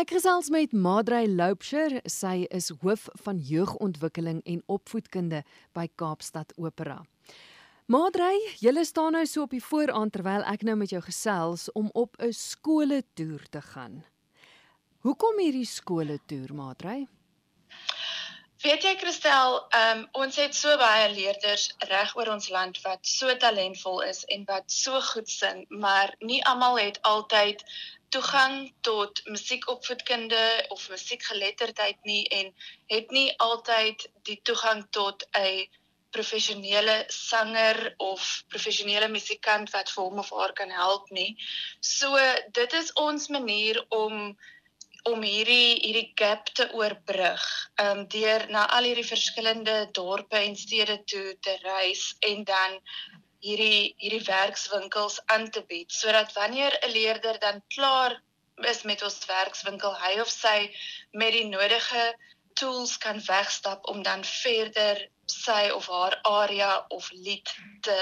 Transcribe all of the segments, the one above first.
Ek gesels met Madrey Loupsher. Sy is hoof van jeugontwikkeling en opvoedkunde by Kaapstad Opera. Madrey, julle staan nou so op die vooraan terwyl ek nou met jou gesels om op 'n skole toer te gaan. Hoekom hierdie skole toer, Madrey? Weet jy Christel, um, ons het so baie leerders reg oor ons land wat so talentvol is en wat so goed sing, maar nie almal het altyd toegang tot musiekopvoedkunde of musiekgeletterdheid nie en het nie altyd die toegang tot 'n professionele sanger of professionele musikant wat vir hom of haar kan help nie. So dit is ons manier om om hierdie hierdie gap te oorbrug. Ehm um, deur na al hierdie verskillende dorpe en stede toe te reis en dan hierdie hierdie werkswinkels aan te bied sodat wanneer 'n leerder dan klaar is met ons werkswinkel hy of sy met die nodige tools kan wegstap om dan verder sy of haar area of lied te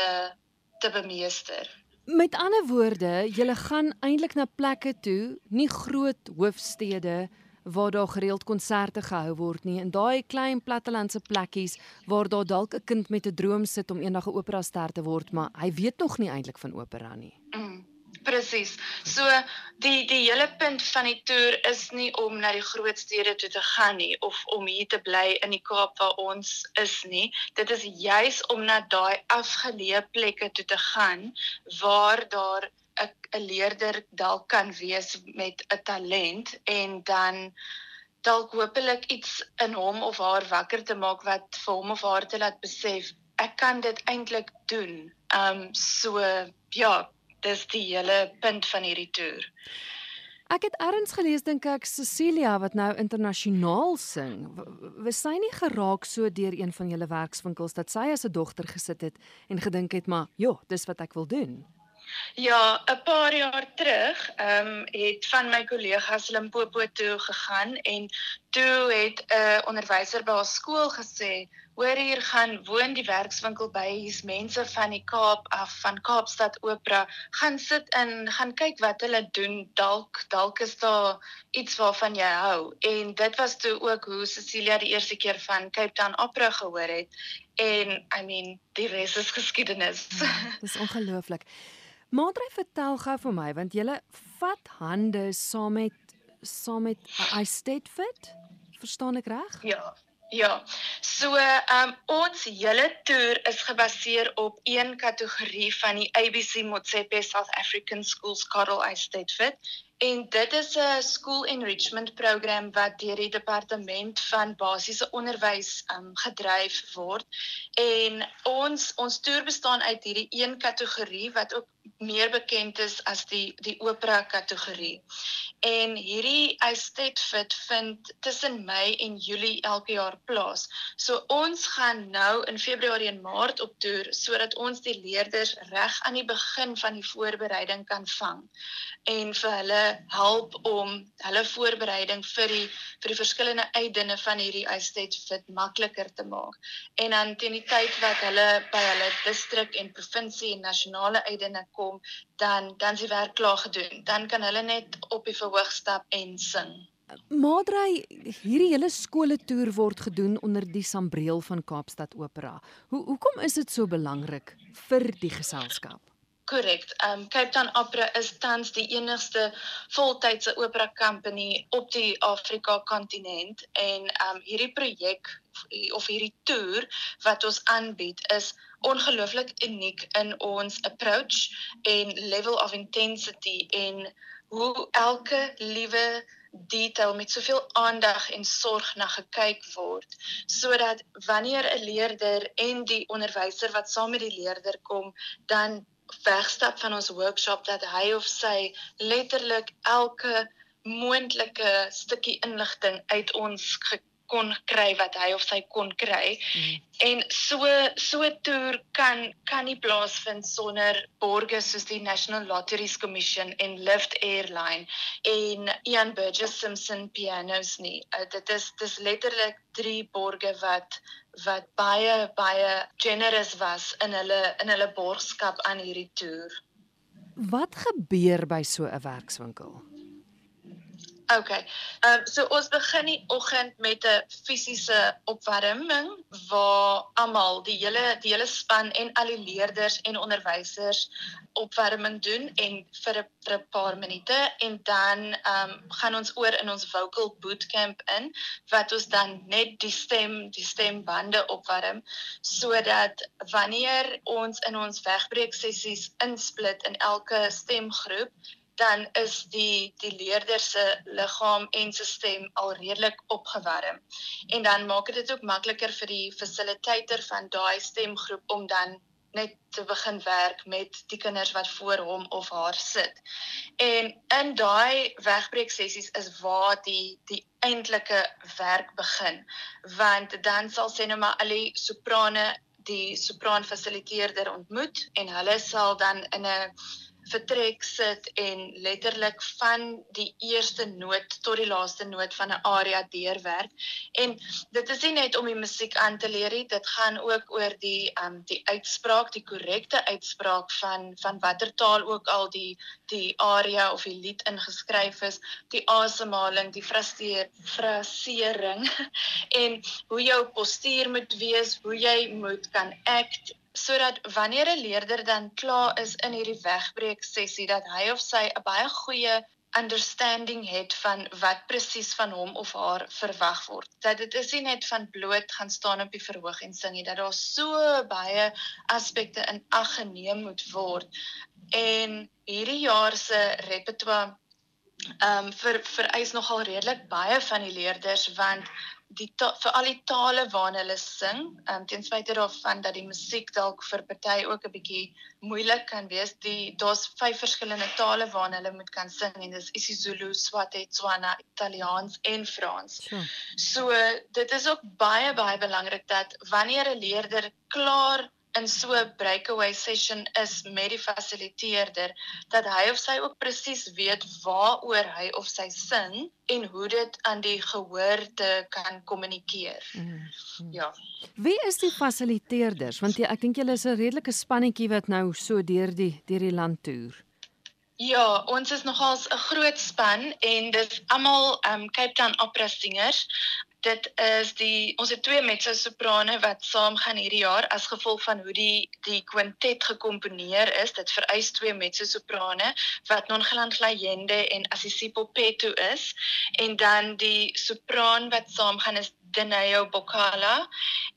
te bemeester. Met ander woorde, jy gaan eintlik na plekke toe, nie groot hoofstede waar daar gereeld konserte gehou word nie en daai klein plattelandse plekkies waar daar dalk 'n kind met 'n droom sit om eendag 'n opera ster te word, maar hy weet nog nie eintlik van opera nie. Mm, Presies. So die die hele punt van die toer is nie om na die groot stede toe te gaan nie of om hier te bly in die Kaap waar ons is nie. Dit is juis om na daai afgeleë plekke toe te gaan waar daar 'n 'n leerder dalk kan wees met 'n talent en dan dalk hopelik iets in hom of haar wakker te maak wat vir hom of haar te laat besef ek kan dit eintlik doen. Um so ja, dis die hele punt van hierdie toer. Ek het erns gelees dink ek Cecilia wat nou internasionaal sing. Was sy nie geraak so deur een van julle werkswinkels dat sy as 'n dogter gesit het en gedink het maar, "Ja, dis wat ek wil doen." Ja, 'n paar jaar terug, ehm um, het van my kollegas Limpopo toe gegaan en toe het 'n uh, onderwyser by ons skool gesê, "Hoor hier gaan woon die werkswinkel by hier's mense van die Kaap af, van Kaapstad Opera, gaan sit in, gaan kyk wat hulle doen. Dalk dalk is daar iets waarvan jy hou." En dit was toe ook hoe Cecilia die eerste keer van Cape Town Opera gehoor het. En I mean, die res is geskiedenis. Ja, dis ongelooflik. Madre vertel gou vir my want jy vat hande saam met saam met I State Fit. Verstaan ek reg? Ja. Ja. So, ehm um, ons hele toer is gebaseer op een kategorie van die ABC Motsepe South African Schools Coral I State Fit En dit is 'n school enrichment program wat deur die departement van basiese onderwys um gedryf word. En ons ons toer bestaan uit hierdie een kategorie wat ook meer bekend is as die die opera kategorie. En hierdie Estate Fit vind tussen Mei en Julie elke jaar plaas. So ons gaan nou in Februarie en Maart op toer sodat ons die leerders reg aan die begin van die voorbereiding kan vang en vir hulle help om hulle voorbereiding vir die vir die verskillende uitdinge van hierdie Estate Fit makliker te maak. En dan teen die tyd wat hulle by hulle distrik en provinsie en nasionale uitdinge kom, dan dan is die werk klaar gedoen. Dan kan hulle net op die verhoog stap en sing. Madrey, hierdie hele skole toer word gedoen onder die sambreel van Kaapstad Opera. Hoe hoekom is dit so belangrik vir die geselskap? Korrek. Um Cape Town Opera is tans die enigste voltydse opera company op die Afrika kontinent en um hierdie projek of hierdie toer wat ons aanbied is ongelooflik uniek in ons approach en level of intensity en hoe elke liewe detail met soveel aandag en sorg na gekyk word sodat wanneer 'n leerder en die onderwyser wat saam met die leerder kom dan wegstap van ons workshop dat hy of sy letterlik elke moontlike stukkie inligting uit ons kon kry wat hy of sy kon kry. Mm. En so so toer kan kan nie plaasvind sonder borgers soos die National Lotteries Commission en Lift Airline en Ian Burgess Simpson Pianos nie. Uh, dit is dis letterlik drie borge wat wat baie baie generous was in hulle in hulle borgskap aan hierdie toer. Wat gebeur by so 'n werkswinkel? Okay. Ehm um, so ons begin die oggend met 'n fisiese opwarming waar almal die hele die hele span en al die leerders en onderwysers opwarming doen en vir 'n vir 'n paar minute en dan ehm um, gaan ons oor in ons vocal bootcamp in wat ons dan net die stem die stembande opwarm sodat wanneer ons in ons wegbreek sessies insplit in elke stemgroep dan is die die leerder se liggaam en se stem al redelik opgewarm. En dan maak dit ook makliker vir die fasilitator van daai stemgroep om dan net te begin werk met die kinders wat voor hom of haar sit. En in daai wegbreek sessies is waar die die eintlike werk begin. Want dan sal sê nou maar al die soprane die sopran fasiliteerder ontmoet en hulle sal dan in 'n vertrek sit en letterlik van die eerste noot tot die laaste noot van 'n aria deurwerk. En dit is nie net om die musiek aan te leer nie, dit gaan ook oor die um die uitspraak, die korrekte uitspraak van van watter taal ook al die die aria of die lied ingeskryf is, die asemhaling, die fraseer, frasering en hoe jou postuur moet wees, hoe jy moet kan act sodat wanneer 'n leerder dan klaar is in hierdie wegbreek sessie dat hy of sy 'n baie goeie understanding het van wat presies van hom of haar verwag word. Dat dit is nie net van bloot gaan staan op die verhoog en sing nie, dat daar so baie aspekte in ag geneem moet word. En hierdie jaar se repertoire ehm um, vir vereis nogal redelik baie van die leerders want die vir al die tale waarna hulle sing, ehm um, ten spyte daarvan dat die musiek dalk vir party ook 'n bietjie moeilik kan wees, die daar's vyf verskillende tale waarna hulle moet kan sing en dis isiZulu, Swati, Tswana, Italiaans en Frans. Sure. So dit is ook baie baie belangrik dat wanneer 'n leerder klaar in so 'n breakaway session is met die fasiliteerder dat hy of sy ook presies weet waaroor hy of sy sing en hoe dit aan die gehoor te kan kommunikeer. Mm -hmm. Ja. Wie is die fasiliteerders? Want jy, ek dink julle is 'n redelike spannetjie wat nou so deur die deur die land toer. Ja, ons is nogals 'n groot span en dis almal um Cape Town opera singers dit is die ons het twee mezzo soprane wat saam gaan hierdie jaar as gevolg van hoe die die kwintet gekomponeer is. Dit vereis twee mezzo soprane wat Nongeland Glayende en Assisipo Petto is. En dan die sopraan wat saam gaan is Denayo Bokala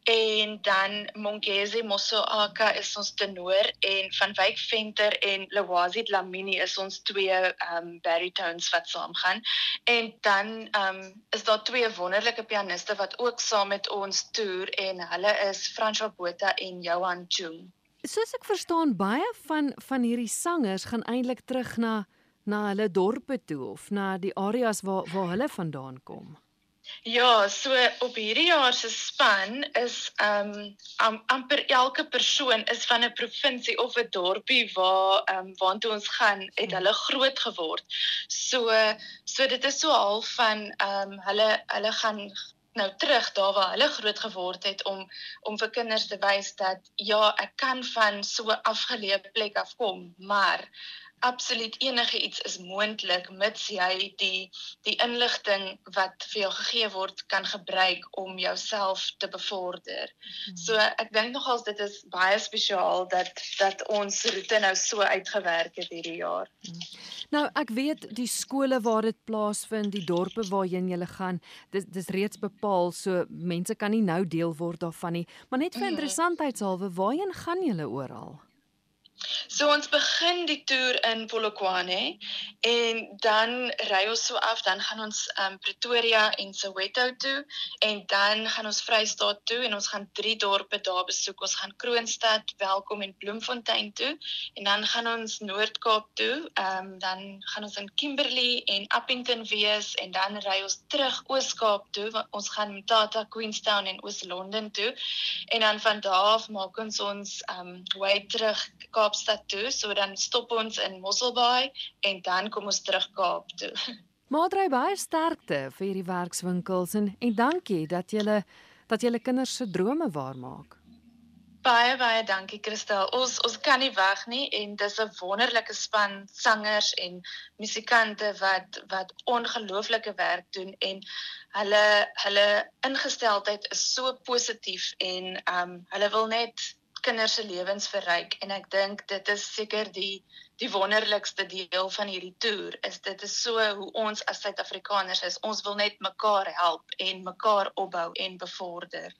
en dan Mongezi Mosoaka is ons tenor en van Wyk Venter en Lwazi Dlamini is ons twee um baritones wat saam gaan en dan um is daar twee wonderlike pianiste wat ook saam met ons toer en hulle is François Botha en Johan Chung. Soos ek verstaan baie van van hierdie sangers gaan eintlik terug na na hulle dorpe toe of na die areas waar waar hulle vandaan kom. Ja, so op hierdie jaar se span is ehm um, amper elke persoon is van 'n provinsie of 'n dorpie waar ehm um, waartoe ons gaan het hulle groot geword. So so dit is so half van ehm um, hulle hulle gaan nou terug daar waar hulle groot geword het om om vir kinders te wys dat ja, ek kan van so 'n afgeleë plek af kom, maar absoluut enige iets is moontlik mits jy die die inligting wat vir jou gegee word kan gebruik om jouself te bevorder. Hmm. So ek dink nogals dit is baie spesiaal dat dat ons roete nou so uitgewerk het hierdie jaar. Hmm. Nou ek weet die skole waar dit plaasvind, die dorpe waarheen jy gaan, dis dis reeds bepaal so mense kan nie nou deel word daarvan nie, maar net vir hmm. interessantheidshalwe, waarheen gaan julle oral? So ons begin die toer in Polokwane en dan ry ons so af, dan gaan ons um Pretoria en Soweto toe en dan gaan ons Vrystaat toe en ons gaan drie dorpe daar besoek. Ons gaan Kroonstad, Welkom en Bloemfontein toe en dan gaan ons Noord-Kaap toe. Um dan gaan ons in Kimberley en Appington wees en dan ry ons terug Oos-Kaap toe. Ons gaan Mthatha, Queenstown en Oos-London toe. En dan van daar af maak ons ons um way terug Kaap Kaapstad toe, so dan stop ons in Mosselbaai en dan kom ons terug Kaap toe. Maatry baie sterkte vir hierdie werkswinkels en en dankie dat julle dat julle kinders se drome waarmaak. Baie baie dankie Christel. Ons ons kan nie wag nie en dis 'n wonderlike span sangers en musikante wat wat ongelooflike werk doen en hulle hulle ingesteldheid is so positief en um hulle wil net kinders se lewens verryk en ek dink dit is seker die die wonderlikste deel van hierdie toer is dit is so hoe ons as Suid-Afrikaners is. Ons wil net mekaar help en mekaar opbou en bevorder